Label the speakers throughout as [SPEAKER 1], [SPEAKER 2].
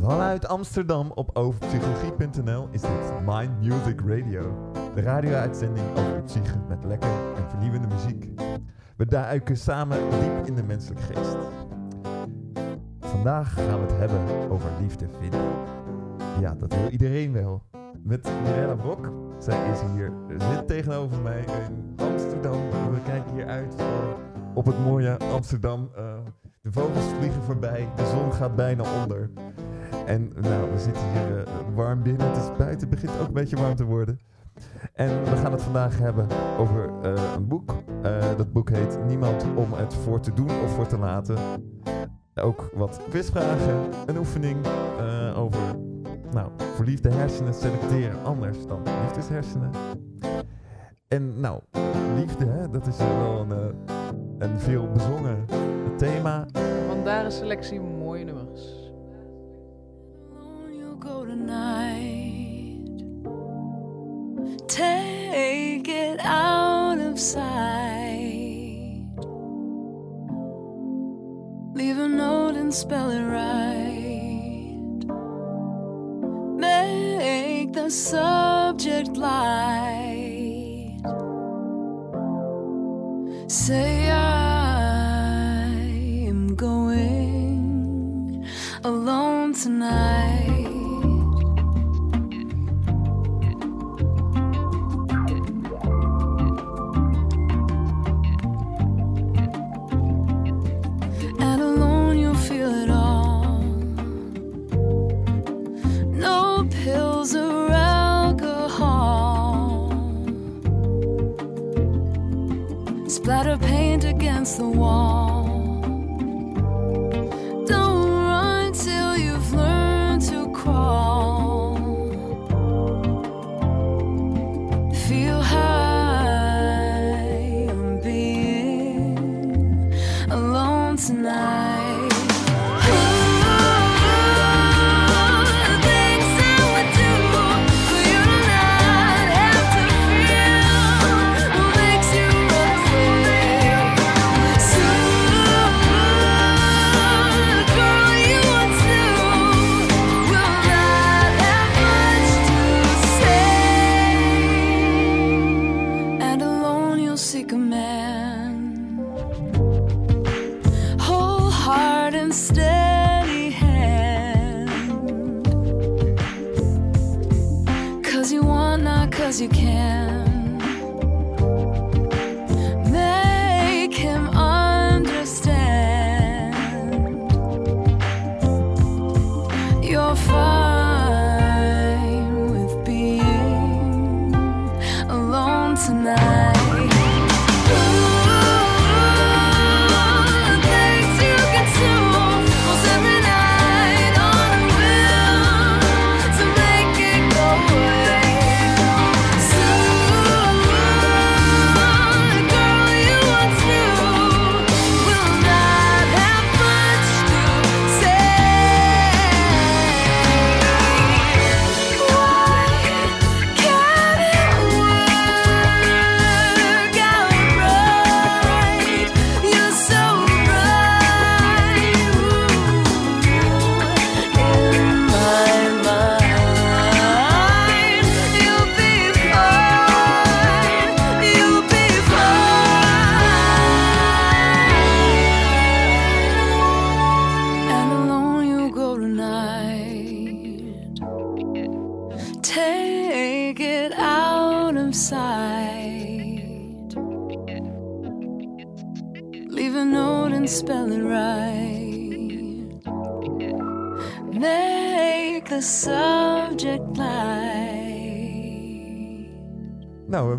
[SPEAKER 1] Vanuit Amsterdam op overpsychologie.nl is dit Mind Music Radio. De radio-uitzending over de met lekker en vernieuwende muziek. We duiken samen diep in de menselijke geest. Vandaag gaan we het hebben over liefde vinden. Ja, dat wil iedereen wel. Met Mirella Brok. Zij is hier, zit tegenover mij in Amsterdam. We kijken hier uit eh, op het mooie Amsterdam. Eh, de vogels vliegen voorbij, de zon gaat bijna onder. En nou, we zitten hier eh, warm binnen. Het is buiten, begint ook een beetje warm te worden. En we gaan het vandaag hebben over eh, een boek. Dat boek heet Niemand om het voor te doen of voor te laten. Ook wat quizvragen, een oefening over nou, verliefde hersenen selecteren anders dan liefdeshersenen. En nou, liefde, hè, dat is wel een, een veel bezongen thema.
[SPEAKER 2] Vandaar een selectie mooie nummers.
[SPEAKER 3] Alone you'll go tonight. Take it out of sight. Leave a note and spell it right. Make the subject light. Say I am going alone tonight.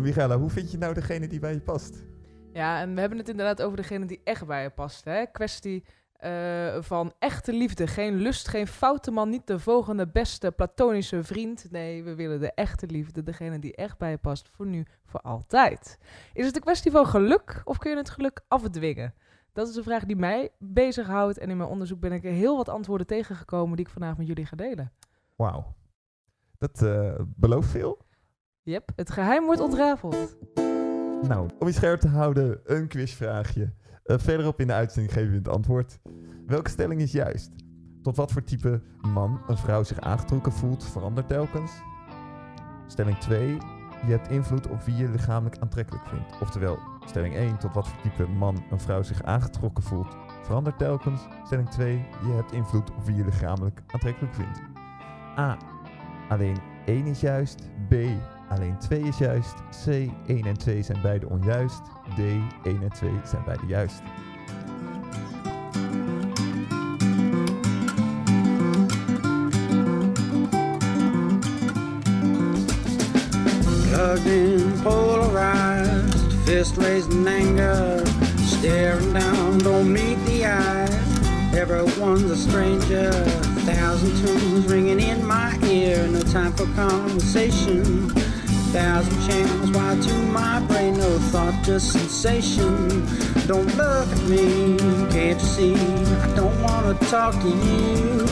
[SPEAKER 1] Michaela, hoe vind je nou degene die bij je past?
[SPEAKER 2] Ja, en we hebben het inderdaad over degene die echt bij je past. Hè? Kwestie eh, van echte liefde. Geen lust, geen foute man, niet de volgende beste platonische vriend. Nee, we willen de echte liefde, degene die echt bij je past, voor nu, voor altijd. Is het een kwestie van geluk of kun je het geluk afdwingen? Dat is een vraag die mij bezighoudt en in mijn onderzoek ben ik heel wat antwoorden tegengekomen die ik vandaag met jullie ga delen.
[SPEAKER 1] Wauw. Dat eh, belooft veel.
[SPEAKER 2] Yep, het geheim wordt ontrafeld.
[SPEAKER 1] Nou, om je scherp te houden, een quizvraagje. Eh, verderop in de uitzending geven we het antwoord. Welke stelling is juist? Tot wat voor type man een vrouw zich aangetrokken voelt, verandert telkens. Stelling 2. Je hebt invloed op wie je lichamelijk aantrekkelijk vindt. Oftewel, stelling 1. Tot wat voor type man een vrouw zich aangetrokken voelt, verandert telkens. Stelling 2. Je hebt invloed op wie je lichamelijk aantrekkelijk vindt. A. Alleen 1 is juist. B. Alleen 2 is juist. C. 1 en 2 zijn beide onjuist. D. 1 en 2 zijn beide juist.
[SPEAKER 4] In, polarized, fist raised in anger, staring down, don't meet the. Everyone's a stranger, thousand tunes ringing in my ear, no time for conversation. Thousand channels wired to my brain, no thought, just sensation. Don't look at me, can't you see? I don't wanna talk to you.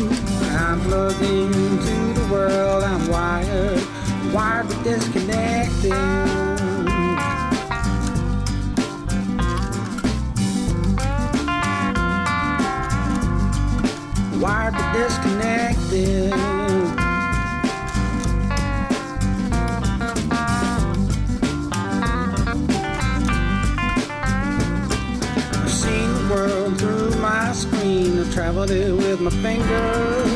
[SPEAKER 4] I'm plugged into the world, I'm wired wired but disconnected. Wired but disconnected. It with my fingers.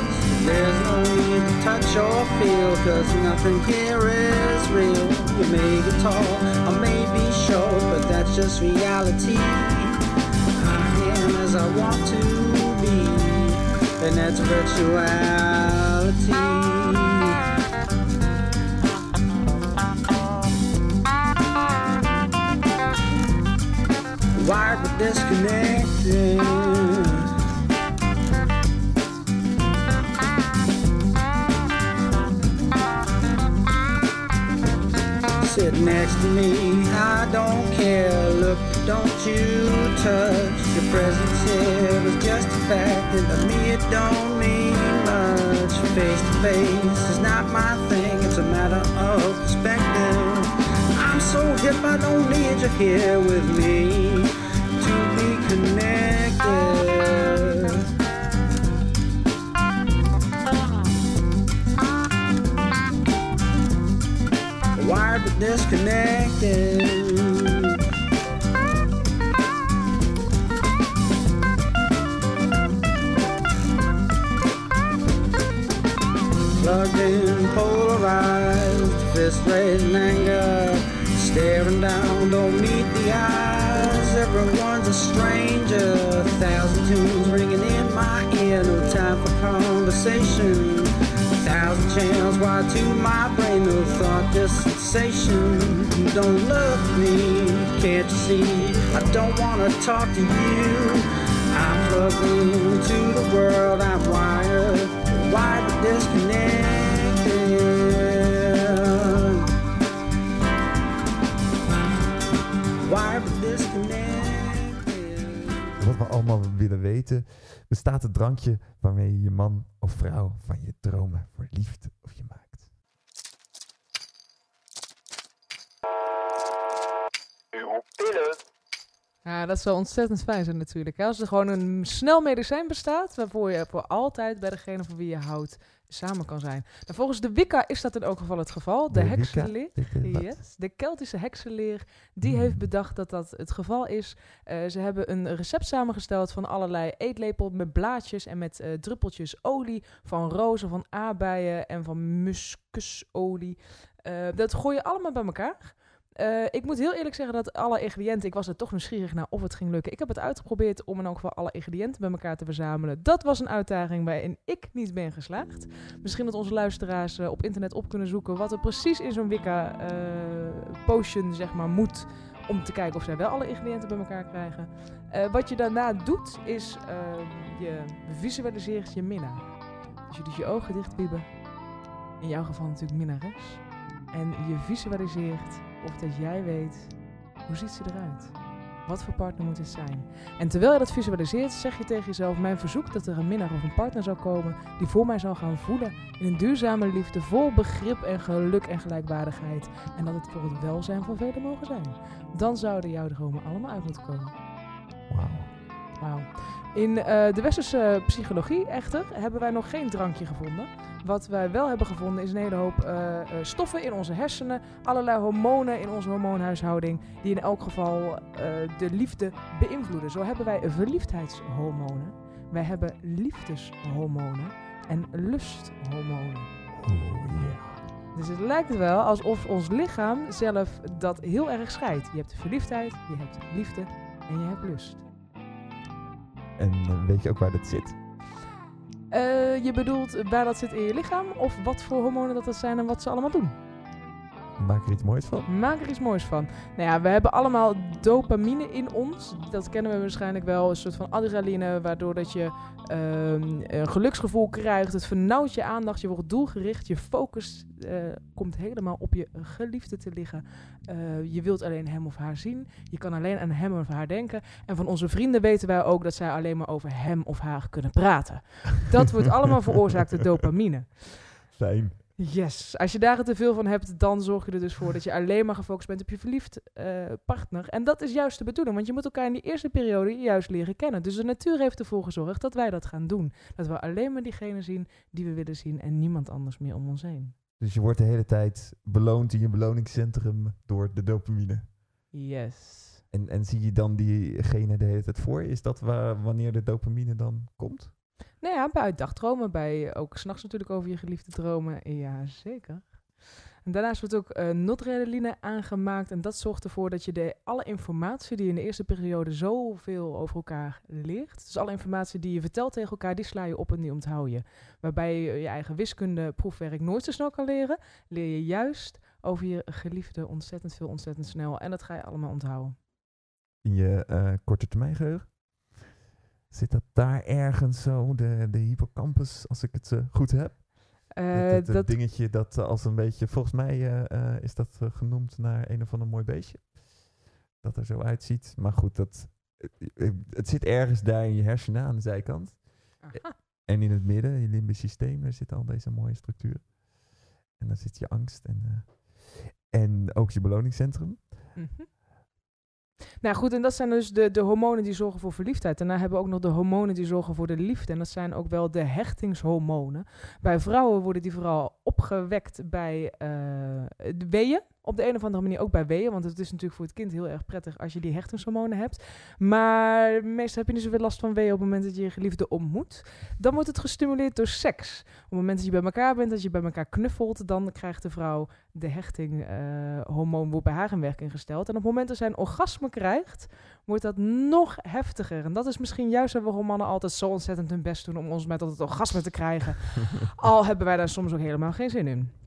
[SPEAKER 4] There's no need to touch or feel, cause nothing here is real. You may be tall, I may be short, but that's just reality. I am as I want to be, and that's virtuality. Wired but disconnected. Next to me, I don't care. Look, don't you touch. Your presence here is just a fact, and to me it don't mean much. Face to face is not my thing, it's a matter of perspective. I'm so hip, I don't need you here with me to be connected. Disconnected. Plugged in, polarized, fist raised in anger, staring down, don't meet the eyes. Everyone's a stranger, thousand tunes ringing in my ear, no time for conversation. Thousand channels wired to my brain, no thought, just sensation. Don't look me, can't you see? I don't wanna talk to you. I'm plugged into the world, I'm wired, wired but disconnected.
[SPEAKER 1] Wat we allemaal willen weten, bestaat het drankje waarmee je je man of vrouw van je dromen verliefd
[SPEAKER 2] Ja, dat zou ontzettend fijn zijn natuurlijk. Hè? Als er gewoon een snel medicijn bestaat, waarvoor je voor altijd bij degene van wie je houdt samen kan zijn. Nou, volgens de Wicca is dat in elk geval het geval. De,
[SPEAKER 1] De
[SPEAKER 2] heksenleer, yes, de Keltische heksenleer, die
[SPEAKER 1] Hmm.
[SPEAKER 2] heeft bedacht dat dat het geval is. Eh, ze hebben een recept samengesteld van allerlei eetlepel met blaadjes en met eh, druppeltjes olie van rozen, van aardbeien en van muskusolie. Eh, dat gooi je allemaal bij elkaar. Eh, ik moet heel eerlijk zeggen dat alle ingrediënten, ik was er toch nieuwsgierig naar of het ging lukken. Ik heb het uitgeprobeerd om in elk geval alle ingrediënten bij elkaar te verzamelen. Dat was een uitdaging waarin ik niet ben geslaagd. Misschien dat onze luisteraars eh, op internet op kunnen zoeken wat er precies in zo'n Wicca eh, potion zeg maar moet om te kijken of zij wel alle ingrediënten bij elkaar krijgen. Wat je daarna doet is ehm, je visualiseert je minnaar. Dus je doet je ogen dicht, Wiebe. In jouw geval natuurlijk minnares. En je visualiseert of dat jij weet hoe ziet ze eruit. Wat voor partner moet het zijn? En terwijl je dat visualiseert, zeg je tegen jezelf: Mijn verzoek dat er een minnaar of een partner zou komen die voor mij zal gaan voelen in een duurzame liefde, vol begrip en geluk en gelijkwaardigheid. En dat het voor het welzijn van velen mogen zijn. Dan zouden jouw dromen allemaal uit moeten komen.
[SPEAKER 1] Wauw.
[SPEAKER 2] Wauw. In eh, de westerse psychologie echter hebben wij nog geen drankje gevonden. Wat wij wel hebben gevonden is een hele hoop eh, eh, stoffen in onze hersenen, allerlei hormonen in onze hormoonhuishouding, die in elk geval de liefde beïnvloeden. Zo hebben wij verliefdheidshormonen, wij hebben liefdeshormonen en lusthormonen.
[SPEAKER 1] Oh ja.
[SPEAKER 2] Dus het lijkt wel alsof ons lichaam zelf dat heel erg scheidt. Je hebt verliefdheid, je hebt liefde en je hebt lust.
[SPEAKER 1] En weet je ook waar dat zit?
[SPEAKER 2] Eh, je bedoelt waar dat zit in je lichaam of wat voor hormonen dat, dat zijn en wat ze allemaal doen?
[SPEAKER 1] Maak er iets moois van.
[SPEAKER 2] Maak er iets moois van. Nou ja, we hebben allemaal dopamine in ons. Dat kennen we waarschijnlijk wel. Een soort van adrenaline, waardoor dat je ehm, een geluksgevoel krijgt. Het vernauwt je aandacht, je wordt doelgericht. Je focus eh, komt helemaal op je geliefde te liggen. Eh, je wilt alleen hem of haar zien. Je kan alleen aan hem of haar denken. En van onze vrienden weten wij ook dat zij alleen maar over hem of haar kunnen praten. Dat wordt allemaal veroorzaakt door dopamine.
[SPEAKER 1] Fijn.
[SPEAKER 2] Yes. Als je daar te veel van hebt, dan zorg je er dus voor dat je alleen maar gefocust bent op je verliefd eh, partner. En dat is juist de bedoeling, want je moet elkaar in die eerste periode juist leren kennen. Dus de natuur heeft ervoor gezorgd dat wij dat gaan doen. Dat we alleen maar diegene zien die we willen zien en niemand anders meer om ons heen.
[SPEAKER 1] Dus je wordt de hele tijd beloond in je beloningscentrum door de dopamine.
[SPEAKER 2] Yes.
[SPEAKER 1] En, en zie je dan diegene de hele tijd voor? Is dat wa- wanneer de dopamine dan komt?
[SPEAKER 2] Nou ja, bij dagdromen, bij ook s'nachts natuurlijk over je geliefde dromen. Ja, zeker. En daarnaast wordt ook uh, noradrenaline aangemaakt. En dat zorgt ervoor dat je de, alle informatie die je in de eerste periode zoveel over elkaar leert. Dus alle informatie die je vertelt tegen elkaar, die sla je op en die onthoud je. Waarbij je je eigen wiskunde proefwerk nooit zo snel kan leren, leer je juist over je geliefde ontzettend veel, ontzettend snel. En dat ga je allemaal onthouden.
[SPEAKER 1] In je eh, korte termijn geheugen? Zit dat daar ergens zo, de, de hippocampus, als ik het eh, goed heb?
[SPEAKER 2] Eh,
[SPEAKER 1] dat, dat,
[SPEAKER 2] dat,
[SPEAKER 1] dingetje dat als een beetje, volgens mij is dat genoemd naar een of ander mooi beestje. Dat er zo uitziet. Maar goed, dat, het zit ergens daar in je hersenen aan de zijkant.
[SPEAKER 2] Aha.
[SPEAKER 1] En in het midden, in je limbisch systeem, daar zitten al deze mooie structuren. En daar zit je angst en, en ook je beloningscentrum.
[SPEAKER 2] Mhm. Nou goed, en dat zijn dus de, de hormonen die zorgen voor verliefdheid. Daarna hebben we ook nog de hormonen die zorgen voor de liefde. En dat zijn ook wel de hechtingshormonen. Bij vrouwen worden die vooral opgewekt bij eh, de weeën. Op de een of andere manier ook bij weeën. Want het is natuurlijk voor het kind heel erg prettig als je die hechtingshormonen hebt. Maar meestal heb je niet zoveel last van weeën op het moment dat je je geliefde ontmoet. Dan wordt het gestimuleerd door seks. Op het moment dat je bij elkaar bent, dat je bij elkaar knuffelt, dan krijgt de vrouw de hechtinghormoon wordt bij haar in werking gesteld. En op het moment dat zij een orgasme krijgt, wordt dat nog heftiger. En dat is misschien juist waarom mannen altijd zo ontzettend hun best doen om ons met het orgasme te krijgen. Al hebben wij daar soms ook helemaal geen zin in.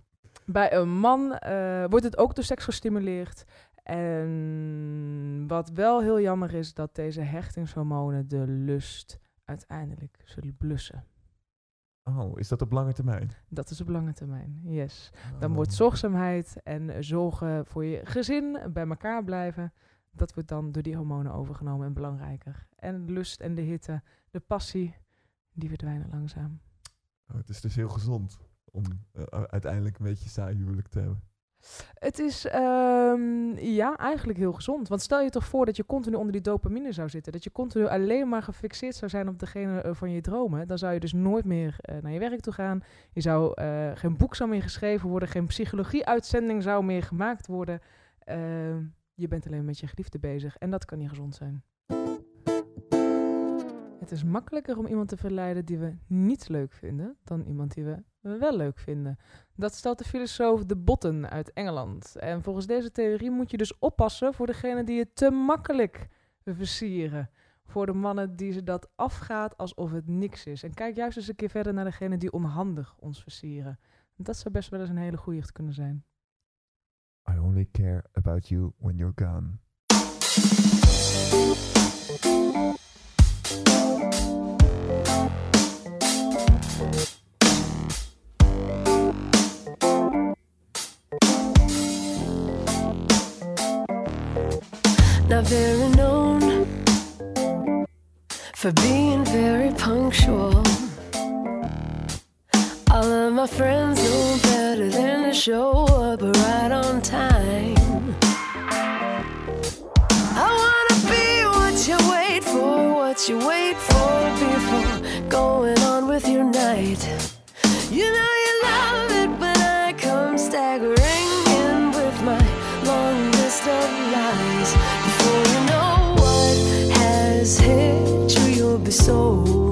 [SPEAKER 2] Bij een man eh, wordt het ook door seks gestimuleerd. En wat wel heel jammer is, dat deze hechtingshormonen de lust uiteindelijk zullen blussen.
[SPEAKER 1] Oh, is dat op lange termijn?
[SPEAKER 2] Dat is op lange termijn, yes. Dan
[SPEAKER 1] Oh.
[SPEAKER 2] wordt zorgzaamheid en zorgen voor je gezin, bij elkaar blijven, dat wordt dan door die hormonen overgenomen en belangrijker. En de lust en de hitte, de passie, die verdwijnen langzaam.
[SPEAKER 1] Oh, het is dus heel gezond om eh, uiteindelijk een beetje saai huwelijk te hebben.
[SPEAKER 2] Het is ehm, ja, eigenlijk heel gezond. Want stel je toch voor dat je continu onder die dopamine zou zitten. Dat je continu alleen maar gefixeerd zou zijn op degene eh, van je dromen. Dan zou je dus nooit meer eh, naar je werk toe gaan. Je zou, geen boek zou meer geschreven worden. Geen psychologie-uitzending zou meer gemaakt worden. Ehm, je bent alleen met je geliefde bezig. En dat kan niet gezond zijn. Het is makkelijker om iemand te verleiden die we niet leuk vinden. dan iemand die we wel leuk vinden. Dat stelt de filosoof De Botten uit Engeland. En volgens deze theorie moet je dus oppassen voor degene die je te makkelijk versieren. Voor de mannen die ze dat afgaat alsof het niks is. En kijk juist eens een keer verder naar degene die onhandig ons versieren. Dat zou best wel eens een hele goeie kunnen zijn.
[SPEAKER 1] I only care about you when you're gone.
[SPEAKER 3] Not very known for being very punctual. All of my friends know better than to show up right on time. I wanna be what you wait for, what you wait for before going on with your night. You know you love it when I come staggering tear through your soul.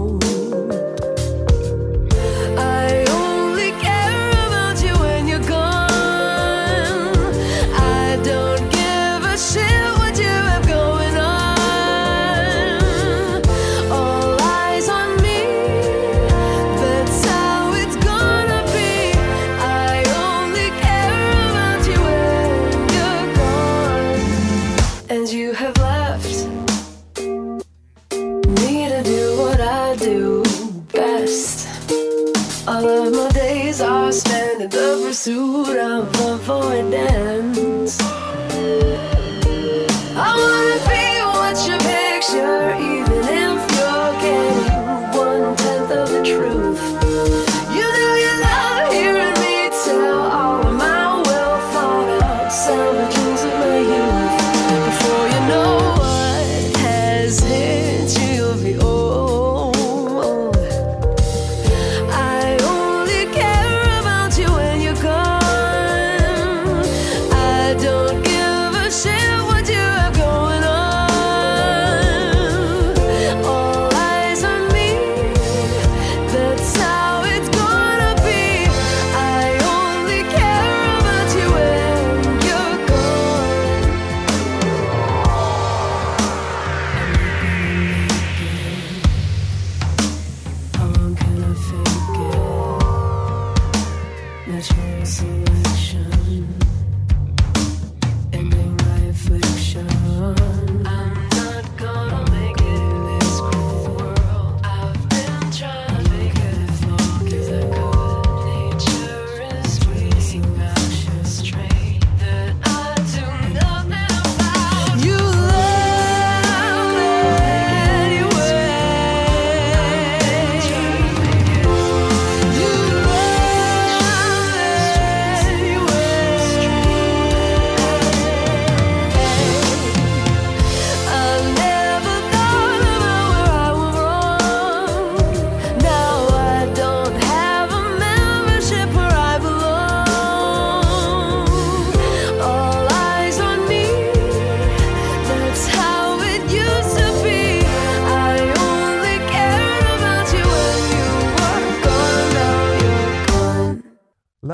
[SPEAKER 3] Of avoidance.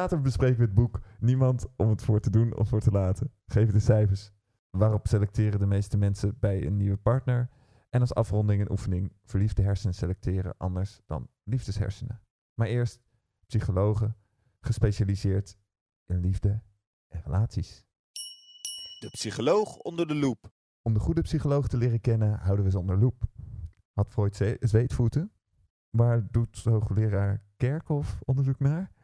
[SPEAKER 1] Later bespreken we het boek Niemand om het voor te doen of voor te laten. Geven de cijfers. Waarop selecteren de meeste mensen bij een nieuwe partner. En als afronding en oefening verliefde hersenen selecteren anders dan liefdeshersenen. Maar eerst psychologen, gespecialiseerd in liefde en relaties.
[SPEAKER 5] De psycholoog onder de loep.
[SPEAKER 1] Om de goede psycholoog te leren kennen, houden we ze onder loep. Had Freud zweetvoeten? Waar doet hoogleraar Kerkhoff onderzoek naar?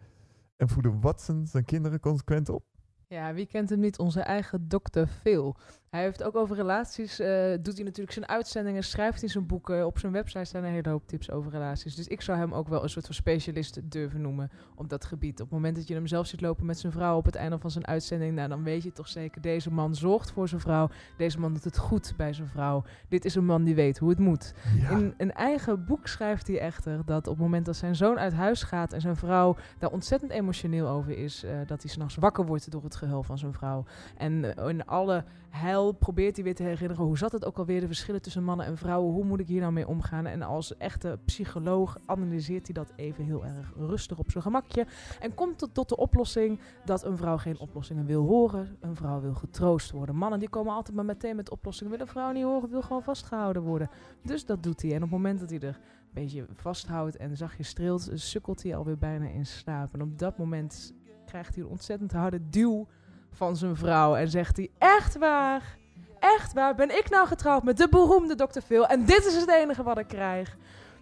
[SPEAKER 1] En voeden Watson zijn kinderen consequent op?
[SPEAKER 2] Ja, wie kent hem niet? Onze eigen dokter Phil. Hij heeft ook over relaties, eh, doet hij natuurlijk zijn uitzendingen, schrijft hij zijn boeken. Op zijn website staan een hele hoop tips over relaties. Dus ik zou hem ook wel een soort van specialist durven noemen op dat gebied. Op het moment dat je hem zelf ziet lopen met zijn vrouw op het einde van zijn uitzending, nou, dan weet je toch zeker, deze man zorgt voor zijn vrouw. Deze man doet het goed bij zijn vrouw. Dit is een man die weet hoe het moet.
[SPEAKER 1] Ja.
[SPEAKER 2] In een eigen boek schrijft hij echter dat op het moment dat zijn zoon uit huis gaat en zijn vrouw daar ontzettend emotioneel over is, eh, dat hij s'nachts wakker wordt door het gehuil van zijn vrouw. En eh, in alle heil probeert hij weer te herinneren hoe zat het ook alweer, de verschillen tussen mannen en vrouwen, hoe moet ik hier nou mee omgaan? En als echte psycholoog analyseert hij dat even heel erg rustig op zijn gemakje en komt tot, tot de oplossing dat een vrouw geen oplossingen wil horen, een vrouw wil getroost worden. Mannen die komen altijd maar meteen met oplossingen, wil een vrouw niet horen, wil gewoon vastgehouden worden. Dus dat doet hij. En op het moment dat hij er een beetje vasthoudt en zachtjes streelt, sukkelt hij alweer bijna in slaap. En op dat moment krijgt hij een ontzettend harde duw van zijn vrouw en zegt hij: Echt waar? Echt waar? Ben ik nou getrouwd met de beroemde Dr. Phil? En dit is het enige wat ik krijg.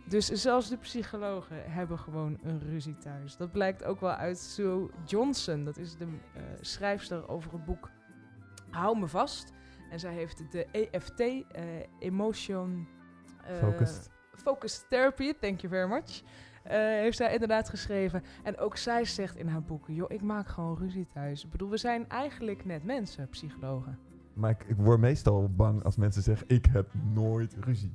[SPEAKER 2] Dus zelfs de psychologen hebben gewoon een ruzie thuis. Dat blijkt ook wel uit Sue Johnson. Dat is de eh, schrijfster over het boek Hou me vast. En zij heeft de EFT, eh, Emotion... eh,
[SPEAKER 1] Focused.
[SPEAKER 2] Focused Therapy, thank you very much. Eh, heeft zij inderdaad geschreven. En ook zij zegt in haar boeken, joh, ik maak gewoon ruzie thuis. Ik bedoel, we zijn eigenlijk net mensen, psychologen.
[SPEAKER 1] Maar ik, ik word meestal bang als mensen zeggen, ik heb nooit ruzie.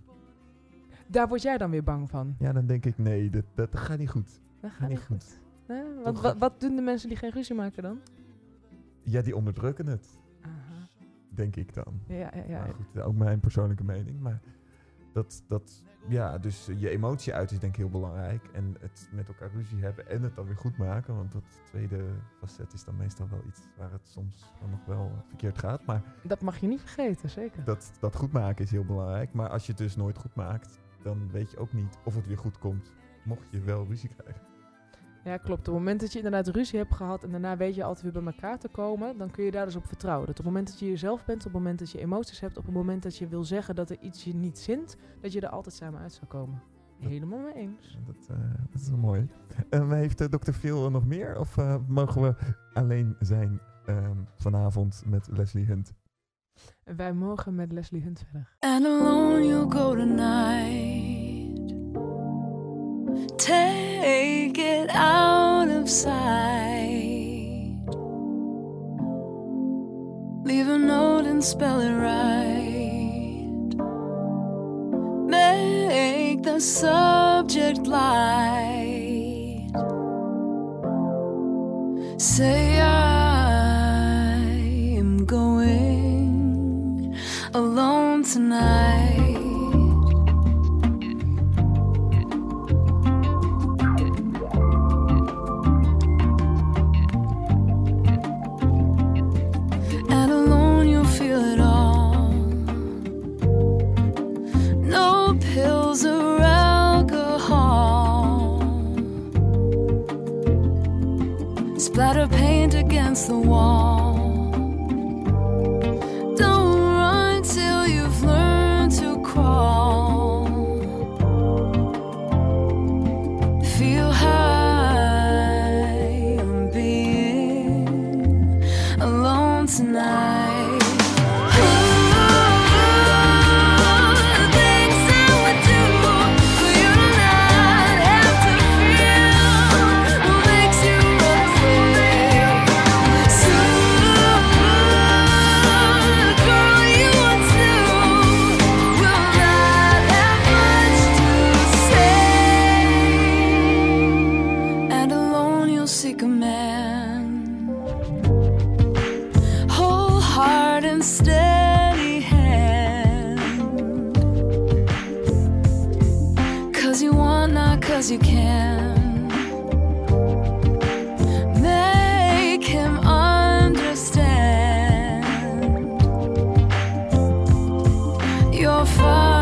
[SPEAKER 2] Daar word jij dan weer bang van.
[SPEAKER 1] Ja, dan denk ik, nee, dat, dat gaat niet goed.
[SPEAKER 2] Dat
[SPEAKER 1] Gaat niet goed.
[SPEAKER 2] Nee, wat, wat doen de mensen die geen ruzie maken dan?
[SPEAKER 1] Ja, die onderdrukken het,
[SPEAKER 2] Aha.
[SPEAKER 1] denk ik dan.
[SPEAKER 2] Ja, ja, ja.
[SPEAKER 1] Maar goed, ook mijn persoonlijke mening. Maar dat, dat, ja, dus je emotie uit is denk ik heel belangrijk. En het met elkaar ruzie hebben en het dan weer goed maken. Want dat tweede facet is dan meestal wel iets waar het soms dan nog wel verkeerd gaat. Maar
[SPEAKER 2] Dat mag je niet vergeten, zeker.
[SPEAKER 1] dat, dat goed maken is heel belangrijk. Maar als je het dus nooit goed maakt, dan weet je ook niet of het weer goed komt. Mocht je wel ruzie krijgen.
[SPEAKER 2] Ja, klopt. Op het moment dat je inderdaad ruzie hebt gehad en daarna weet je altijd weer bij elkaar te komen, dan kun je daar dus op vertrouwen. Dat op het moment dat je jezelf bent, op het moment dat je emoties hebt, op het moment dat je wil zeggen dat er iets je niet zint, dat je er altijd samen uit zou komen. Helemaal mee eens.
[SPEAKER 1] Dat, eh, dat is wel mooi. En heeft uh, Dr. Phil nog meer? Of eh, mogen we alleen zijn ehm, vanavond met Leslie Hunt?
[SPEAKER 2] Wij mogen met Leslie Hunt verder.
[SPEAKER 3] And alone you'll go tonight. Take it out of sight. Leave a note and spell it right. Make the subject light. Say I 告诉我。You're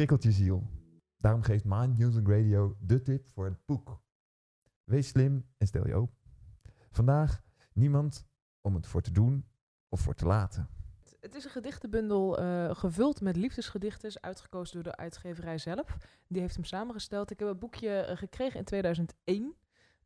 [SPEAKER 1] prikkelt je ziel. Daarom geeft Mind Music Radio de tip voor het boek. Wees slim en stel je open. Vandaag niemand om het voor te doen of voor te laten.
[SPEAKER 2] Het is een gedichtenbundel eh, gevuld met liefdesgedichten, uitgekozen door de uitgeverij zelf. Die heeft hem samengesteld. Ik heb het boekje eh, gekregen in 2001.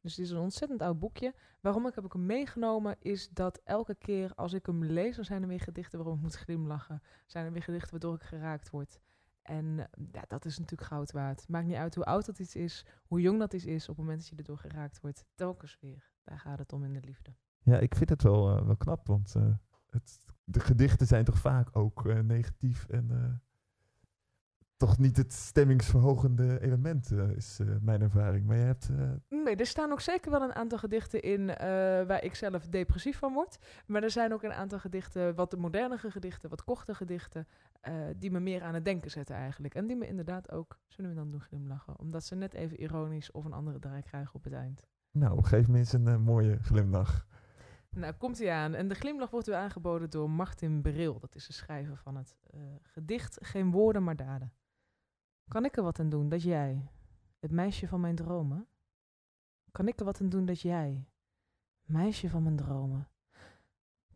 [SPEAKER 2] Dus het is een ontzettend oud boekje. Waarom ik heb ik hem meegenomen is dat elke keer als ik hem lees, dan zijn er weer gedichten waarom ik moet glimlachen. Zijn er weer gedichten waardoor ik geraakt word. En eh, ja, dat is natuurlijk goud waard. Maakt niet uit hoe oud dat iets is, hoe jong dat iets is, op het moment dat je erdoor geraakt wordt. Telkens weer. Daar gaat het om in de liefde.
[SPEAKER 1] Ja, ik vind het wel, eh, wel knap, want eh, het, de gedichten zijn toch vaak ook negatief en toch niet het stemmingsverhogende element, eh, is eh, mijn ervaring. Maar je hebt, eh,
[SPEAKER 2] Nee, er staan ook zeker wel een aantal gedichten in waar ik zelf depressief van word. Maar er zijn ook een aantal gedichten, wat de modernere gedichten, wat korte gedichten, die me meer aan het denken zetten eigenlijk. En die me inderdaad ook, zullen we dan doen glimlachen, omdat ze net even ironisch of een andere draai krijgen op het eind.
[SPEAKER 1] nou, geef me eens een mooie glimlach.
[SPEAKER 2] Nou, komt hij aan. En de glimlach wordt u aangeboden door Martin Bril. Dat is de schrijver van het gedicht Geen woorden maar daden. Kan ik er wat aan doen dat jij, het meisje van mijn dromen... Kan ik er wat aan doen dat jij, meisje van mijn dromen...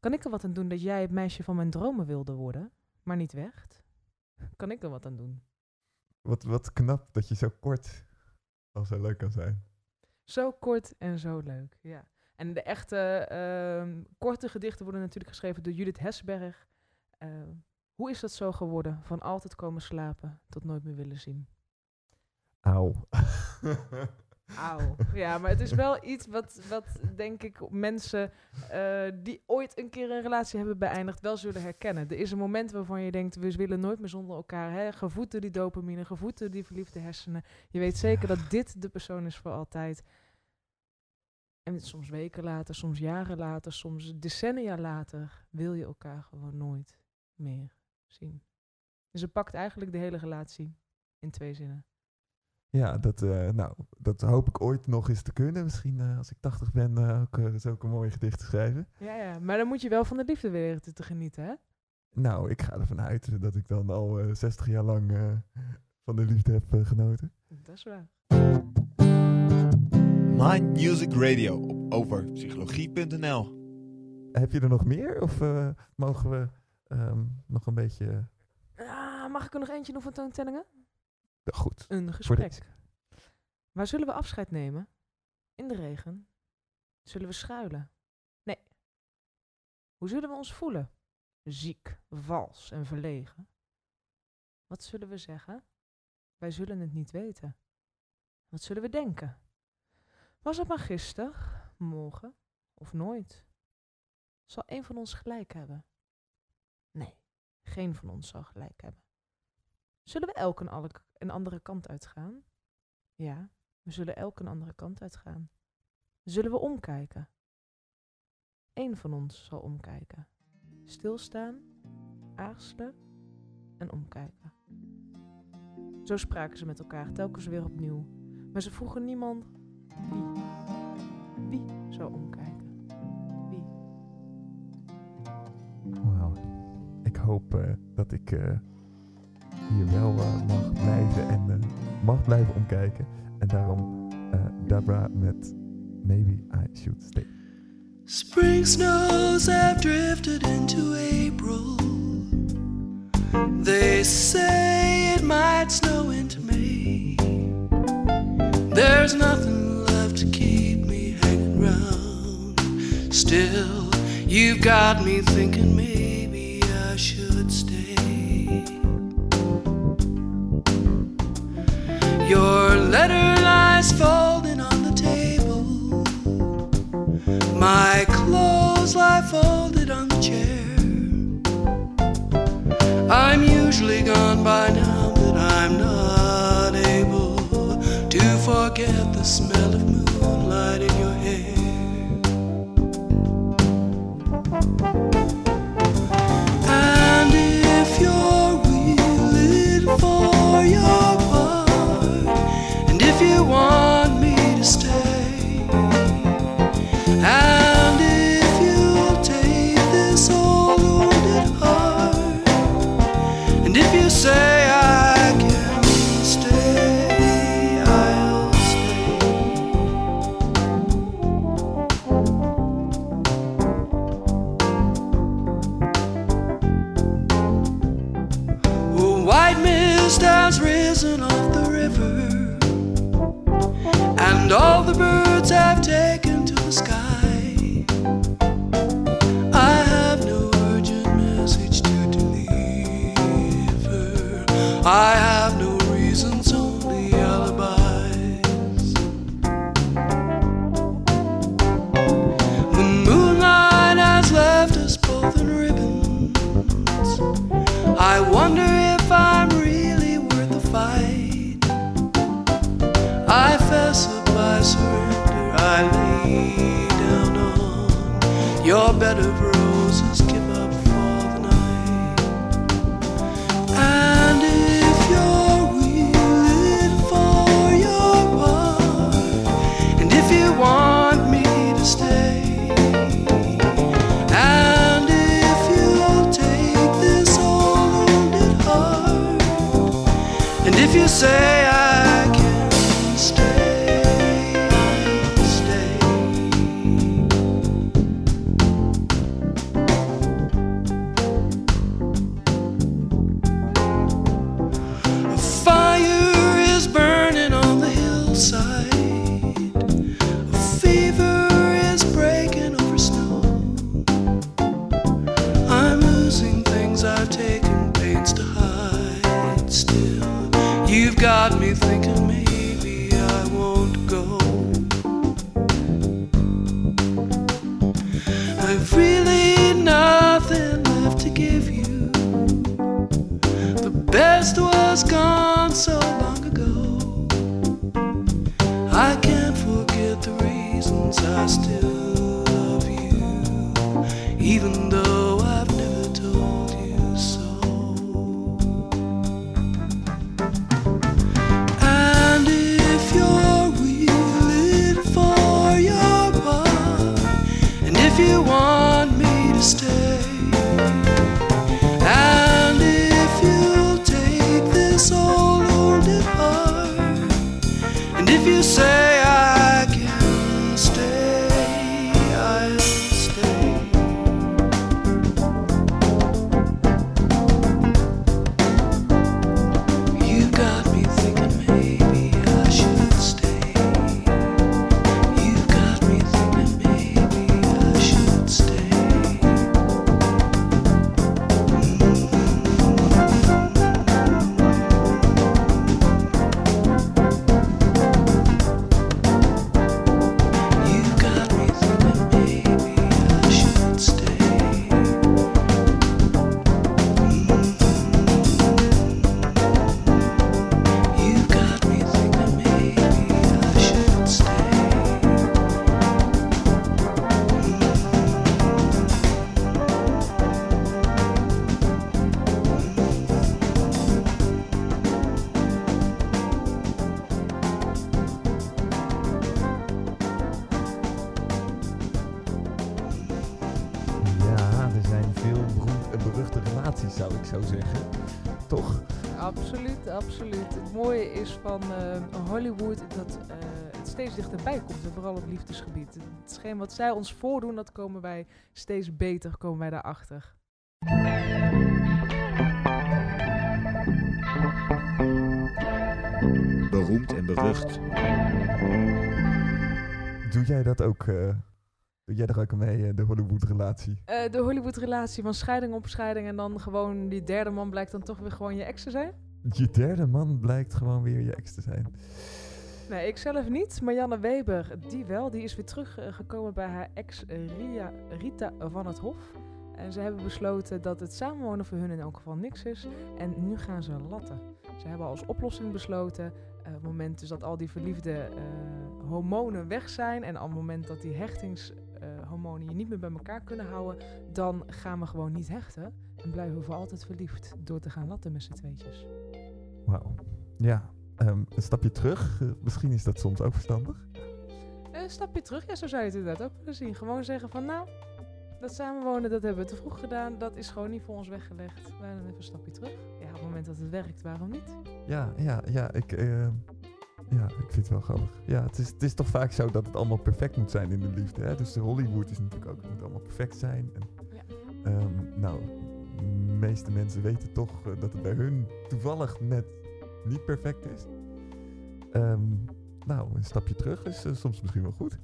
[SPEAKER 2] Kan ik er wat aan doen dat jij het meisje van mijn dromen wilde worden, maar niet werd? Kan ik er wat aan doen?
[SPEAKER 1] Wat, wat knap dat je zo kort al zo leuk kan zijn.
[SPEAKER 2] Zo kort en zo leuk, ja. En de echte ehm, korte gedichten worden natuurlijk geschreven door Judith Hesberg. Ehm, hoe is dat zo geworden? Van altijd komen slapen tot nooit meer willen zien.
[SPEAKER 1] Auw.
[SPEAKER 2] Auw. Ja, maar het is wel iets wat, wat denk ik mensen eh, die ooit een keer een relatie hebben beëindigd wel zullen herkennen. Er is een moment waarvan je denkt, we willen nooit meer zonder elkaar. Hè? Gevoed door die dopamine, gevoed door die verliefde hersenen. Je weet zeker dat dit de persoon is voor altijd. En soms weken later, soms jaren later, soms decennia later wil je elkaar gewoon nooit meer zien. Dus het pakt eigenlijk de hele relatie in twee zinnen.
[SPEAKER 1] Ja, dat, eh, nou, dat hoop ik ooit nog eens te kunnen. Misschien eh, als ik 80 ben eh, ook zulke mooie gedichten schrijven.
[SPEAKER 2] Ja, ja, maar dan moet je wel van de liefde weer te, te genieten, hè?
[SPEAKER 1] Nou, ik ga ervan uit dat ik dan al eh, 60 jaar lang eh, van de liefde heb genoten.
[SPEAKER 2] Dat is waar.
[SPEAKER 5] Mind Music Radio op overpsychologie.nl.
[SPEAKER 1] Heb je er nog meer? Of mogen we ehm, nog een beetje...
[SPEAKER 2] Ah, mag ik er nog eentje doen van Toon Tellingen?
[SPEAKER 1] Ja, goed.
[SPEAKER 2] Een gesprek. Waar zullen we afscheid nemen? In de regen? Zullen we schuilen? Nee. Hoe zullen we ons voelen? Ziek, vals en verlegen. Wat zullen we zeggen? Wij zullen het niet weten. Wat zullen we denken? Was het maar gisteren, morgen of nooit? Zal een van ons gelijk hebben? Nee, geen van ons zal gelijk hebben. Zullen we elk een, een andere kant uitgaan? Ja, we zullen elk een andere kant uitgaan. Zullen we omkijken? Eén van ons zal omkijken. Stilstaan, aarzelen en omkijken. Zo spraken ze met elkaar telkens weer opnieuw. Maar ze vroegen niemand wie. Wie zou omkijken?
[SPEAKER 1] Hoop eh, dat ik eh, hier wel eh, mag blijven en mag blijven omkijken. En daarom Dabra met Maybe I Should Stay.
[SPEAKER 6] Spring snows have drifted into April. They say it might snow into May. There's nothing left to keep me hanging round. Still, you've got me thinking maybe letter lies folded on the table. My clothes lie folded on the chair. I'm usually gone by now, but I'm not able to forget the smell of moonlight in your hair. I wonder if I'm really worth the fight. I fess up, I surrender, I lay down on your bed of roses.
[SPEAKER 2] Steeds dichterbij komt. En vooral op liefdesgebied. Hetgeen wat zij ons voordoen, dat komen wij steeds beter komen wij daarachter.
[SPEAKER 5] Beroemd en berucht.
[SPEAKER 1] Doe jij dat ook? eh, doe jij er ook mee, eh, de Hollywood-relatie?
[SPEAKER 2] Eh, de Hollywood-relatie van scheiding op scheiding en dan gewoon die derde man blijkt dan toch weer gewoon je ex te zijn?
[SPEAKER 1] Je derde man blijkt gewoon weer je ex te zijn.
[SPEAKER 2] Nee, ik zelf niet. Marianne Weber, die wel. Die is weer teruggekomen bij haar ex Ria, Rita van het Hof. En ze hebben besloten dat het samenwonen voor hun in elk geval niks is. En nu gaan ze latten. Ze hebben als oplossing besloten, eh, op het moment dus dat al die verliefde eh, hormonen weg zijn... en op het moment dat die hechtingshormonen je niet meer bij elkaar kunnen houden... dan gaan we gewoon niet hechten en blijven we voor altijd verliefd door te gaan latten met z'n tweetjes.
[SPEAKER 1] Wauw. Ja, ehm, een stapje terug. Eh, misschien is dat soms ook verstandig.
[SPEAKER 2] Een stapje terug, ja, zo zou je het inderdaad ook kunnen zien. Gewoon zeggen van, nou, dat samenwonen, dat hebben we te vroeg gedaan. Dat is gewoon niet voor ons weggelegd. Wij doen even een stapje terug. Ja, op het moment dat het werkt, waarom niet?
[SPEAKER 1] Ja, ja, ja, ik, eh, ja, ik vind het wel grappig. Ja, het is, het is toch vaak zo dat het allemaal perfect moet zijn in de liefde. Hè? Dus de Hollywood is natuurlijk ook, het moet allemaal perfect zijn. En,
[SPEAKER 2] Ja.
[SPEAKER 1] ehm, nou, de meeste mensen weten toch eh, dat het bij hun toevallig net niet perfect is. Ehm, nou, een stapje terug is eh, soms misschien wel goed.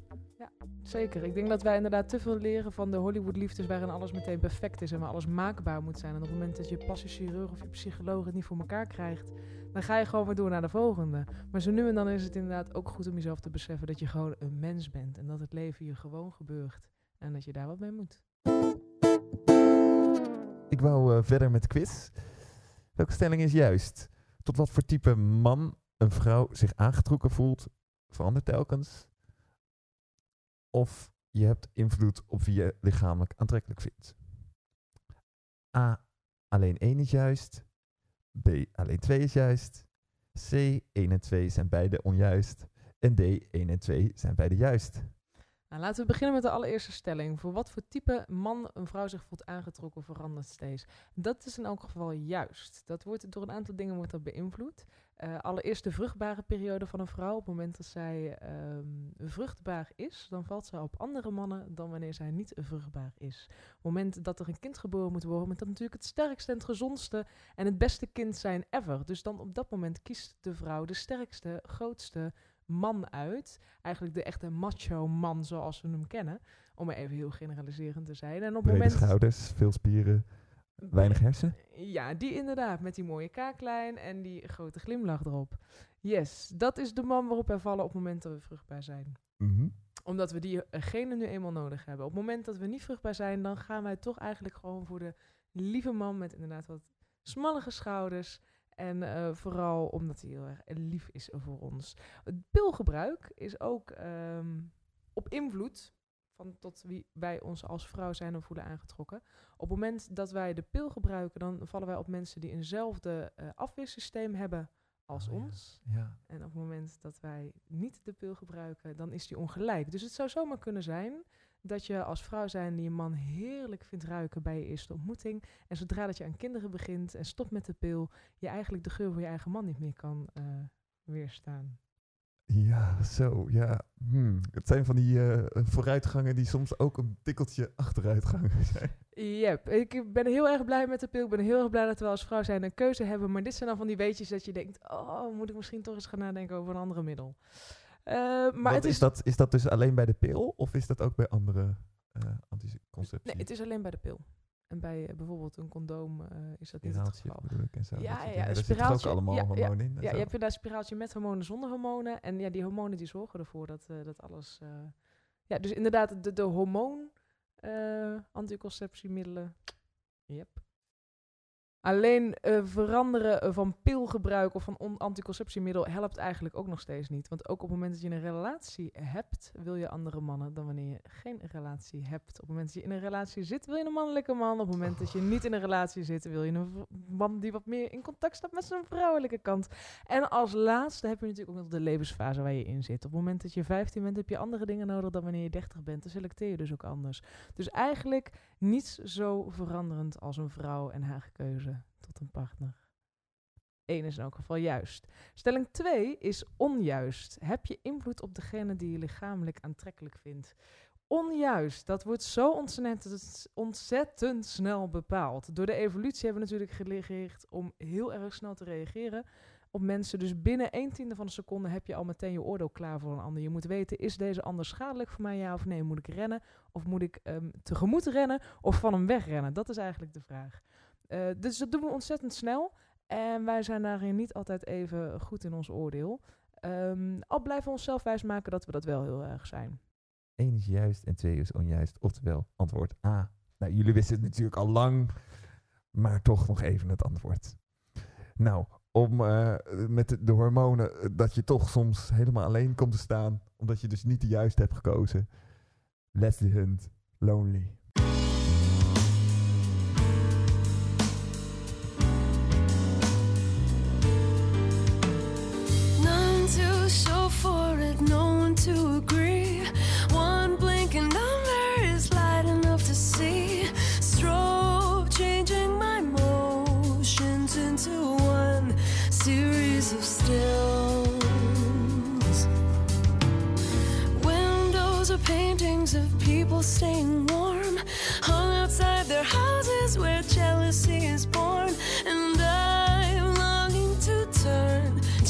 [SPEAKER 2] Zeker. Ik denk dat wij inderdaad te veel leren van de Hollywood-liefdes waarin alles meteen perfect is en waar alles maakbaar moet zijn. En op het moment dat je plastic chirurg of je psycholoog het niet voor elkaar krijgt, dan ga je gewoon weer door naar de volgende. Maar zo nu en dan is het inderdaad ook goed om jezelf te beseffen dat je gewoon een mens bent en dat het leven je gewoon gebeurt en dat je daar wat mee moet.
[SPEAKER 1] Ik wou eh, verder met quiz. Welke stelling is juist? Tot wat voor type man een vrouw zich aangetrokken voelt, verandert telkens. Of je hebt invloed op wie je lichamelijk aantrekkelijk vindt. A. Alleen 1 is juist. B. Alleen 2 is juist. C. 1 en 2 zijn beide onjuist. En D. 1 en 2 zijn beide juist.
[SPEAKER 2] Nou, laten we beginnen met de allereerste stelling. Voor wat voor type man een vrouw zich voelt aangetrokken verandert steeds. Dat is in elk geval juist. Dat wordt door een aantal dingen wordt dat beïnvloed. Eh, allereerst de vruchtbare periode van een vrouw. Op het moment dat zij ehm, vruchtbaar is, dan valt ze op andere mannen dan wanneer zij niet vruchtbaar is. Op het moment dat er een kind geboren moet worden, moet dat natuurlijk het sterkste en het gezondste en het beste kind zijn ever. Dus dan op dat moment kiest de vrouw de sterkste, grootste man uit. Eigenlijk de echte macho man zoals we hem kennen. Om maar even heel generaliserend te zijn. En op
[SPEAKER 1] Brede
[SPEAKER 2] moment...
[SPEAKER 1] schouders, veel spieren, weinig hersen.
[SPEAKER 2] Ja, die inderdaad. Met die mooie kaaklijn en die grote glimlach erop. Yes, dat is de man waarop wij vallen op het moment dat we vruchtbaar zijn.
[SPEAKER 1] Mhm.
[SPEAKER 2] Omdat we diegene nu eenmaal nodig hebben. Op het moment dat we niet vruchtbaar zijn, dan gaan wij toch eigenlijk gewoon voor de lieve man met inderdaad wat smallige schouders. En eh, vooral omdat hij heel erg lief is voor ons. Het pilgebruik is ook ehm, op invloed van tot wie wij ons als vrouw zijn en voelen aangetrokken. Op het moment dat wij de pil gebruiken, dan vallen wij op mensen die eenzelfde eh, afweersysteem hebben als
[SPEAKER 1] Oh ja.
[SPEAKER 2] ons.
[SPEAKER 1] Ja.
[SPEAKER 2] En op het moment dat wij niet de pil gebruiken, dan is die ongelijk. Dus het zou zomaar kunnen zijn dat je als vrouw zijn die een man heerlijk vindt ruiken bij je eerste ontmoeting. En zodra dat je aan kinderen begint en stopt met de pil, je eigenlijk de geur van je eigen man niet meer kan eh, weerstaan.
[SPEAKER 1] Ja, zo, ja. Hmm. Het zijn van die eh, vooruitgangen die soms ook een tikkeltje achteruitgangen zijn.
[SPEAKER 2] Yep, ik ben heel erg blij met de pil. Ik ben heel erg blij dat we als vrouw zijn een keuze hebben. Maar dit zijn dan van die weetjes dat je denkt, oh, moet ik misschien toch eens gaan nadenken over een andere middel. Eh, maar het
[SPEAKER 1] is,
[SPEAKER 2] is,
[SPEAKER 1] dat, is dat dus alleen bij de pil of is dat ook bij andere eh anticonceptie?
[SPEAKER 2] nee, het is alleen bij de pil. En bij eh, bijvoorbeeld een condoom is dat niet het geval.
[SPEAKER 1] ik en zo.
[SPEAKER 2] Ja, ja,
[SPEAKER 1] Daar toch ook allemaal
[SPEAKER 2] ja, ja,
[SPEAKER 1] hormonen in. en
[SPEAKER 2] Ja,
[SPEAKER 1] zo?
[SPEAKER 2] je hebt inderdaad een spiraaltje met hormonen, zonder hormonen. En ja, die hormonen die zorgen ervoor dat, dat alles... ja, dus inderdaad, de, de hormoon anticonceptiemiddelen. Yep. Alleen eh, veranderen eh, van pilgebruik of van on- anticonceptiemiddel helpt eigenlijk ook nog steeds niet. Want ook op het moment dat je een relatie hebt, wil je andere mannen dan wanneer je geen relatie hebt. Op het moment dat je in een relatie zit, wil je een mannelijke man. Op het moment dat je niet in een relatie zit, wil je een man die wat meer in contact staat met zijn vrouwelijke kant. En als laatste heb je natuurlijk ook nog de levensfase waar je in zit. Op het moment dat je 15 bent, heb je andere dingen nodig dan wanneer je 30 bent. Dan selecteer je dus ook anders. Dus eigenlijk niets zo veranderend als een vrouw en haar keuze tot een partner. Eén is in elk geval juist. Stelling 2 is onjuist. Heb je invloed op degene die je lichamelijk aantrekkelijk vindt? Onjuist. Dat wordt zo ontzettend, ontzettend snel bepaald. Door de evolutie hebben we natuurlijk geleerd om heel erg snel te reageren op mensen. Dus binnen 1 tiende van een seconde heb je al meteen je oordeel klaar voor een ander. Je moet weten, is deze ander schadelijk voor mij, ja of nee? Moet ik rennen? Of moet ik ehm, tegemoet rennen? Of van hem wegrennen? Dat is eigenlijk de vraag. Eh, dus dat doen we ontzettend snel. En wij zijn daarin niet altijd even goed in ons oordeel. Ehm, al blijven we onszelf wijsmaken dat we dat wel heel erg zijn.
[SPEAKER 1] Eén is juist en twee is onjuist. Oftewel, antwoord A. Nou, jullie wisten het natuurlijk al lang, maar toch nog even het antwoord. Nou, om eh, met de, hormonen, eh, dat je toch soms helemaal alleen komt te staan, omdat je dus niet de juiste hebt gekozen. Leslie Hunt, Lonely.
[SPEAKER 3] None for it, to agree. Paintings of people staying warm, hung outside their houses where jealousy is born. And I'm longing to turn and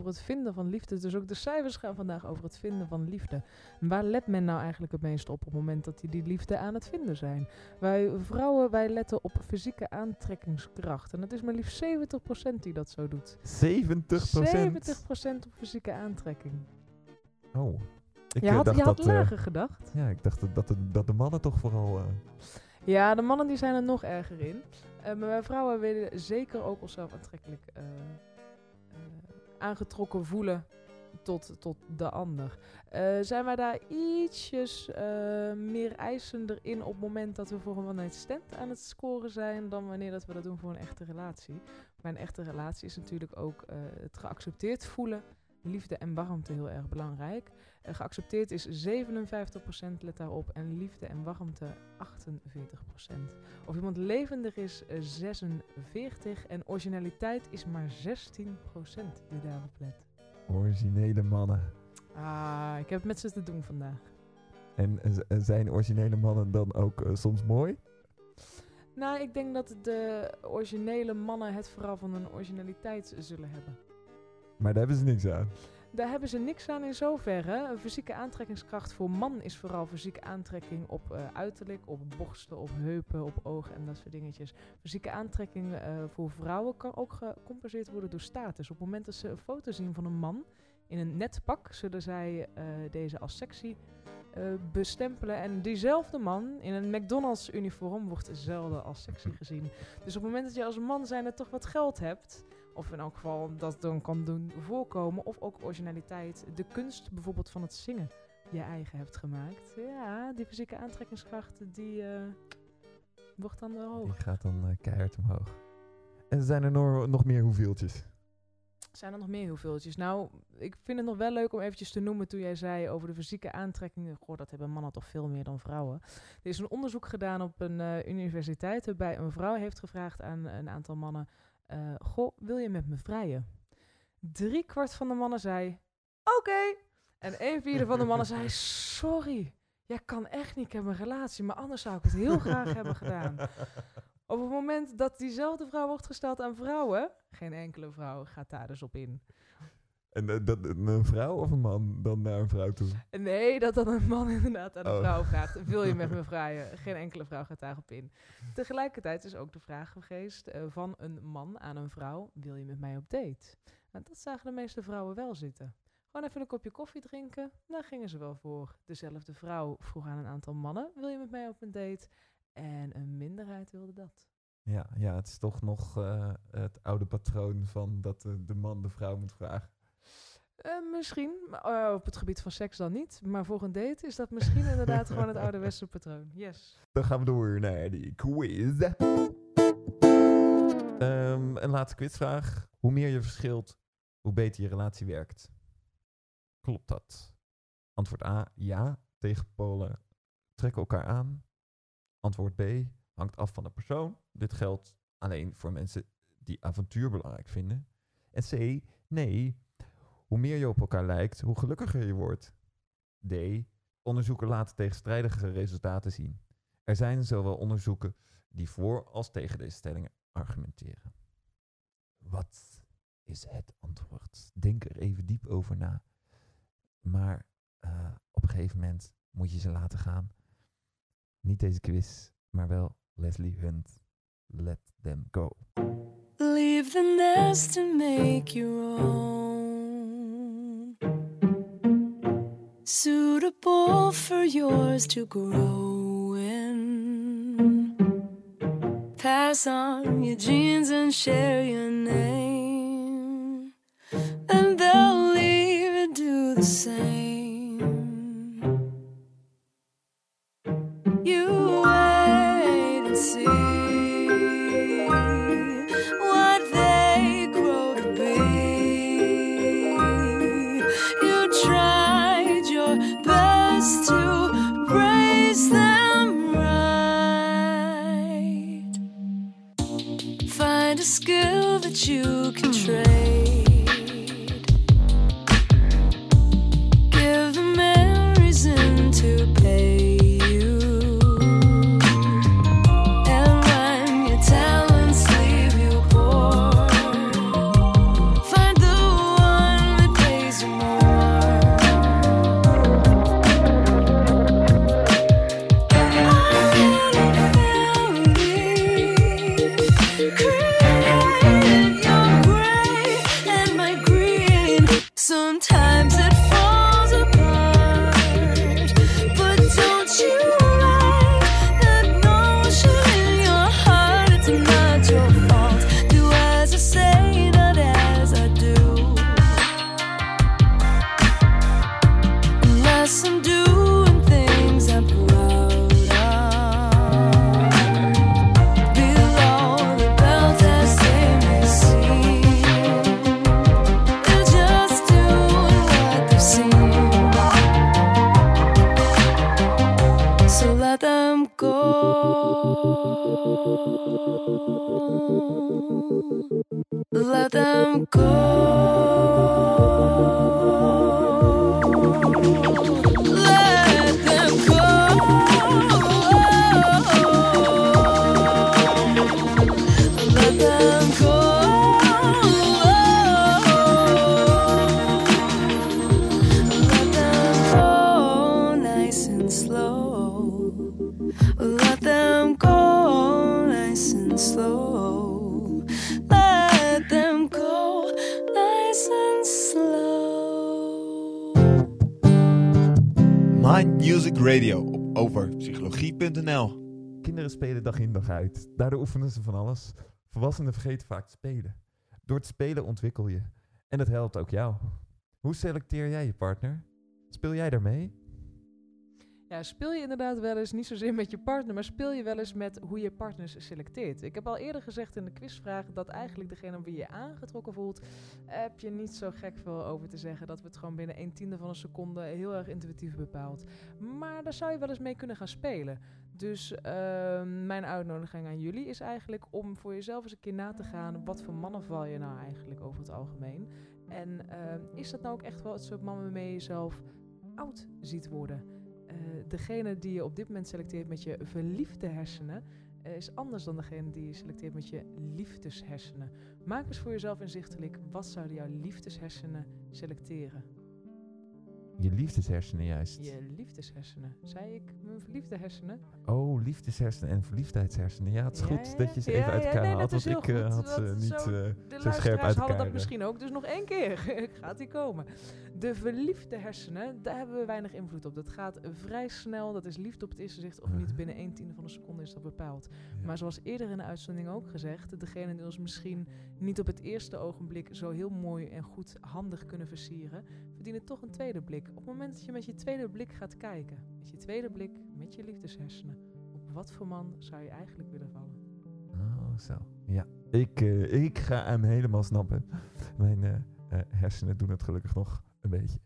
[SPEAKER 2] over het vinden van liefde. Dus ook de cijfers gaan vandaag over het vinden van liefde. En waar let men nou eigenlijk het meest op op het moment dat die die liefde aan het vinden zijn? Wij vrouwen, wij letten op fysieke aantrekkingskracht. En het is maar liefst 70% die dat zo doet.
[SPEAKER 1] 70%
[SPEAKER 2] 70% op fysieke aantrekking.
[SPEAKER 1] Oh. Ik
[SPEAKER 2] je
[SPEAKER 1] eh,
[SPEAKER 2] had,
[SPEAKER 1] dacht
[SPEAKER 2] je had
[SPEAKER 1] dat, eh,
[SPEAKER 2] lager gedacht.
[SPEAKER 1] ja, ik dacht dat, dat, de, dat de mannen toch vooral... eh,
[SPEAKER 2] Ja, de mannen die zijn er nog erger in. Maar wij vrouwen willen zeker ook onszelf aantrekkelijk eh, aangetrokken voelen tot, tot de ander. Eh, zijn wij daar ietsjes eh, meer eisender in op het moment dat we voor een one-night stand aan het scoren zijn dan wanneer dat we dat doen voor een echte relatie. Maar een echte relatie is natuurlijk ook eh, het geaccepteerd voelen, liefde en warmte heel erg belangrijk. Eh, geaccepteerd is 57%, let daarop, en liefde en warmte 48%. Of iemand levendig is, eh, 46%. En originaliteit is maar 16% die daarop let.
[SPEAKER 1] originele mannen.
[SPEAKER 2] Ah, ik heb het met ze te doen vandaag.
[SPEAKER 1] En eh, eh, zijn originele mannen dan ook eh, soms mooi?
[SPEAKER 2] Nou, ik denk dat de originele mannen het vooral van een originaliteit zullen hebben.
[SPEAKER 1] Maar daar hebben ze niks aan.
[SPEAKER 2] Daar hebben ze niks aan in zoverre. Fysieke aantrekkingskracht voor man is vooral fysieke aantrekking op eh, uiterlijk, op borsten, op heupen, op ogen en dat soort dingetjes. Fysieke aantrekking eh, voor vrouwen kan ook gecompenseerd worden door status. Op het moment dat ze een foto zien van een man in een net pak, zullen zij eh, deze als sexy bestempelen. En diezelfde man in een McDonald's uniform wordt zelden als sexy gezien. Dus op het moment dat je als man zijnde toch wat geld hebt, of in elk geval dat dan kan doen voorkomen. Of ook originaliteit. De kunst bijvoorbeeld van het zingen je eigen hebt gemaakt. Ja, die fysieke aantrekkingskracht die eh, wordt dan wel
[SPEAKER 1] Die
[SPEAKER 2] hoog.
[SPEAKER 1] gaat dan eh, keihard omhoog. En zijn er nog, nog meer hoeveeltjes?
[SPEAKER 2] Zijn er nog meer hoeveeltjes? Nou, ik vind het nog wel leuk om eventjes te noemen toen jij zei over de fysieke aantrekkingen. Goh, dat hebben mannen toch veel meer dan vrouwen. Er is een onderzoek gedaan op een eh, universiteit waarbij een vrouw heeft gevraagd aan een aantal mannen. Eh, goh, wil je met me vrijen? Drie kwart van de mannen zei, oké. En een vierde van de mannen zei, sorry, jij kan echt niet, ik heb een relatie, maar anders zou ik het heel graag hebben gedaan. Op het moment dat diezelfde vrouw wordt gesteld aan vrouwen, geen enkele vrouw gaat daar dus op in.
[SPEAKER 1] En eh, dat, een vrouw of een man dan naar een vrouw toe?
[SPEAKER 2] Nee, dat dan een man inderdaad aan een
[SPEAKER 1] Oh.
[SPEAKER 2] vrouw vraagt, wil je met me vrijen? Geen enkele vrouw gaat daarop in. Tegelijkertijd is ook de vraag geweest eh, van een man aan een vrouw, wil je met mij op date? Nou, dat zagen de meeste vrouwen wel zitten. Gewoon even een kopje koffie drinken, daar gingen ze wel voor. Dezelfde vrouw vroeg aan een aantal mannen, wil je met mij op een date? En een minderheid wilde dat.
[SPEAKER 1] Ja, ja, het is toch nog eh, het oude patroon van dat eh, de man de vrouw moet vragen.
[SPEAKER 2] Eh, misschien, eh, op het gebied van seks dan niet. Maar voor een date is dat misschien inderdaad gewoon het ouderwetse patroon. Yes.
[SPEAKER 1] Dan gaan we door naar die quiz. Ehm, een laatste quizvraag. Hoe meer je verschilt, hoe beter je relatie werkt. Klopt dat? Antwoord A, ja. Tegenpolen trekken elkaar aan. Antwoord B, hangt af van de persoon. Dit geldt alleen voor mensen die avontuur belangrijk vinden. En C, nee. Hoe meer je op elkaar lijkt, hoe gelukkiger je wordt. D, onderzoeken laten tegenstrijdige resultaten zien. Er zijn zowel onderzoeken die voor als tegen deze stellingen argumenteren. Wat is het antwoord? Denk er even diep over na. Maar eh, op een gegeven moment moet je ze laten gaan. Niet deze quiz, maar wel Leslie Hunt. Let them go.
[SPEAKER 3] Leave the nest and make your own. Suitable for yours to grow in. Pass on your genes and share your name. you can trade.
[SPEAKER 5] Mind Music Radio op overpsychologie.nl.
[SPEAKER 1] Kinderen spelen dag in dag uit. Daardoor oefenen ze van alles. Volwassenen vergeten vaak te spelen. Door te spelen ontwikkel je. En het helpt ook jou. Hoe selecteer jij je partner? Speel jij daarmee?
[SPEAKER 2] Ja, speel je inderdaad wel eens niet zozeer met je partner, maar speel je wel eens met hoe je partners selecteert. Ik heb al eerder gezegd in de quizvraag dat eigenlijk degene op wie je aangetrokken voelt, heb je niet zo gek veel over te zeggen. Dat we het gewoon binnen een tiende van een seconde heel erg intuïtief bepaalt. Maar daar zou je wel eens mee kunnen gaan spelen. Dus ehm, mijn uitnodiging aan jullie is eigenlijk om voor jezelf eens een keer na te gaan. Wat voor mannen val je nou eigenlijk over het algemeen? En ehm, is dat nou ook echt wel het soort man waarmee je jezelf oud ziet worden? Eh, degene die je op dit moment selecteert met je verliefde hersenen, eh, is anders dan degene die je selecteert met je liefdeshersenen. Maak eens voor jezelf inzichtelijk, wat zouden jouw liefdeshersenen selecteren?
[SPEAKER 1] Je liefdeshersenen juist.
[SPEAKER 2] Je liefdeshersenen. Zei ik mijn verliefde hersenen?
[SPEAKER 1] Oh, liefdeshersenen en verliefdheidshersenen. Ja, het is
[SPEAKER 2] Ja,
[SPEAKER 1] goed
[SPEAKER 2] ja,
[SPEAKER 1] dat je ze
[SPEAKER 2] ja,
[SPEAKER 1] even uit
[SPEAKER 2] ja,
[SPEAKER 1] elkaar
[SPEAKER 2] nee,
[SPEAKER 1] haalt.
[SPEAKER 2] dat is
[SPEAKER 1] Want ik eh, had ze niet
[SPEAKER 2] zo-
[SPEAKER 1] eh,
[SPEAKER 2] De
[SPEAKER 1] zo scherp uit
[SPEAKER 2] hadden
[SPEAKER 1] elkaar.
[SPEAKER 2] dat misschien ook, dus nog één keer gaat die komen. De verliefde hersenen, daar hebben we weinig invloed op. Dat gaat vrij snel, dat is liefde op het eerste zicht of niet. Binnen een tiende van een seconde is dat bepaald. Maar zoals eerder in de uitzending ook gezegd, degene die ons misschien niet op het eerste ogenblik zo heel mooi en goed handig kunnen versieren, verdienen toch een tweede blik. Op het moment dat je met je tweede blik gaat kijken, met je tweede blik, met je liefdeshersenen, op wat voor man zou je eigenlijk willen vallen?
[SPEAKER 1] Oh, zo. Ja, ik, eh, ik ga hem helemaal snappen. Mijn eh, eh, hersenen doen het gelukkig nog een beetje.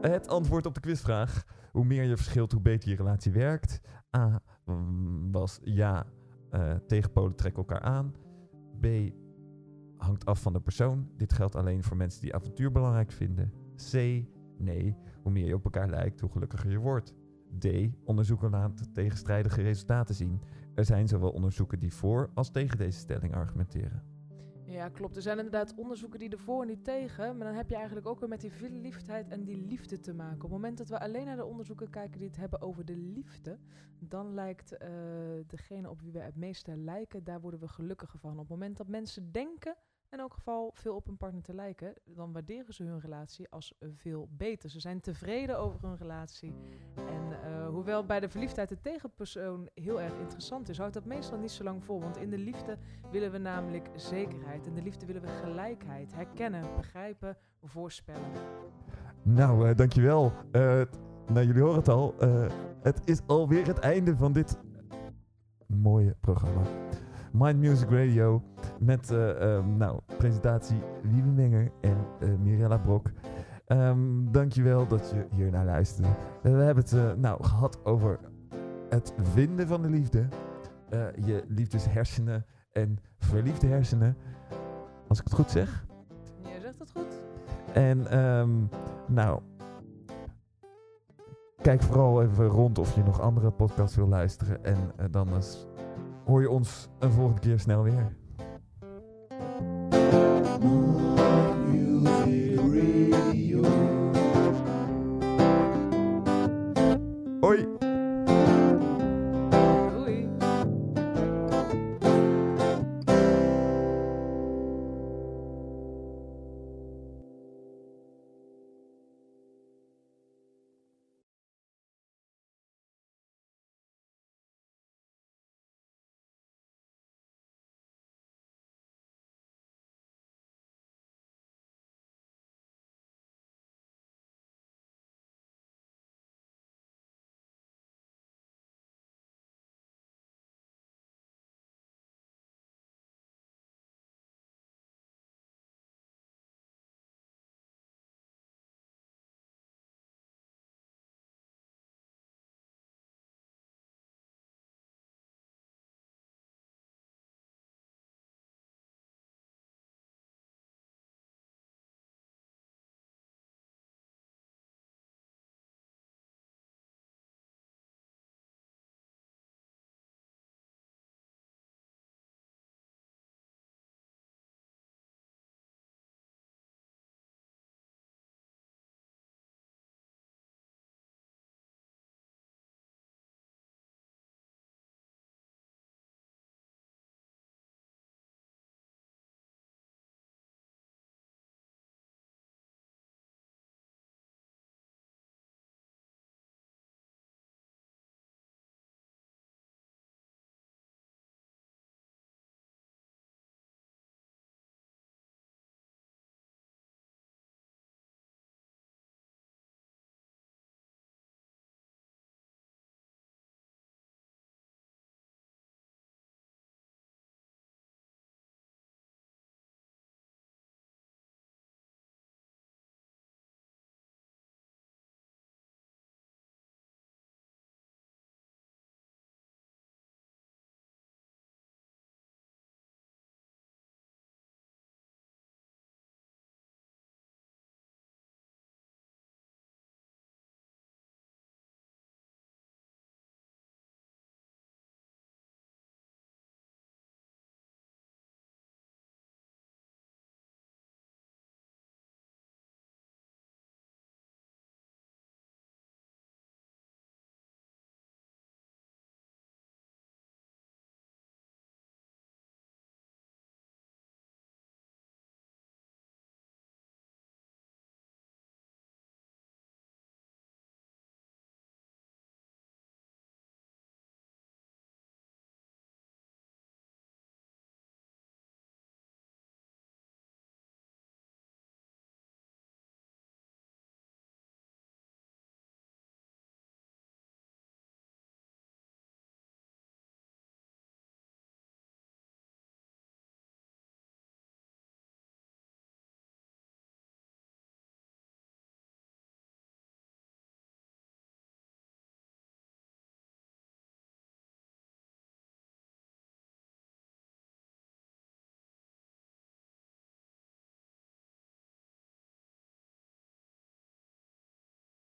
[SPEAKER 1] Het antwoord op de quizvraag. Hoe meer je verschilt, hoe beter je relatie werkt. A mm, was ja, tegenpolen trekken elkaar aan. B hangt af van de persoon. Dit geldt alleen voor mensen die avontuur belangrijk vinden. C nee, hoe meer je op elkaar lijkt, hoe gelukkiger je wordt. D onderzoeken laten tegenstrijdige resultaten zien. Er zijn zowel onderzoeken die voor als tegen deze stelling argumenteren.
[SPEAKER 2] Ja, klopt. Er zijn inderdaad onderzoeken die ervoor en die tegen. Maar dan heb je eigenlijk ook weer met die verliefdheid en die liefde te maken. Op het moment dat we alleen naar de onderzoeken kijken die het hebben over de liefde, dan lijkt eh, degene op wie we het meeste lijken, daar worden we gelukkiger van. Op het moment dat mensen denken, in elk geval veel op hun partner te lijken, dan waarderen ze hun relatie als veel beter. Ze zijn tevreden over hun relatie. En eh, hoewel bij de verliefdheid de tegenpersoon heel erg interessant is, houdt dat meestal niet zo lang vol. Want in de liefde willen we namelijk zekerheid. In de liefde willen we gelijkheid, herkennen, begrijpen, voorspellen.
[SPEAKER 1] Nou, eh, dankjewel. Eh, nou, jullie horen het al. het is alweer het einde van dit mooie programma. Mind Music Radio met ehm, nou, presentatie Wiebe Menger en eh, Mirella Brok. Ehm dankjewel dat je hier naar luisterde. Eh, we hebben het nou, gehad over het vinden van de liefde. je liefdeshersenen en verliefde hersenen. Als ik het goed zeg.
[SPEAKER 2] Jij zegt het goed?
[SPEAKER 1] En ehm, nou, kijk vooral even rond of je nog andere podcasts wil luisteren. En dan is- hoor je ons een volgende keer snel weer.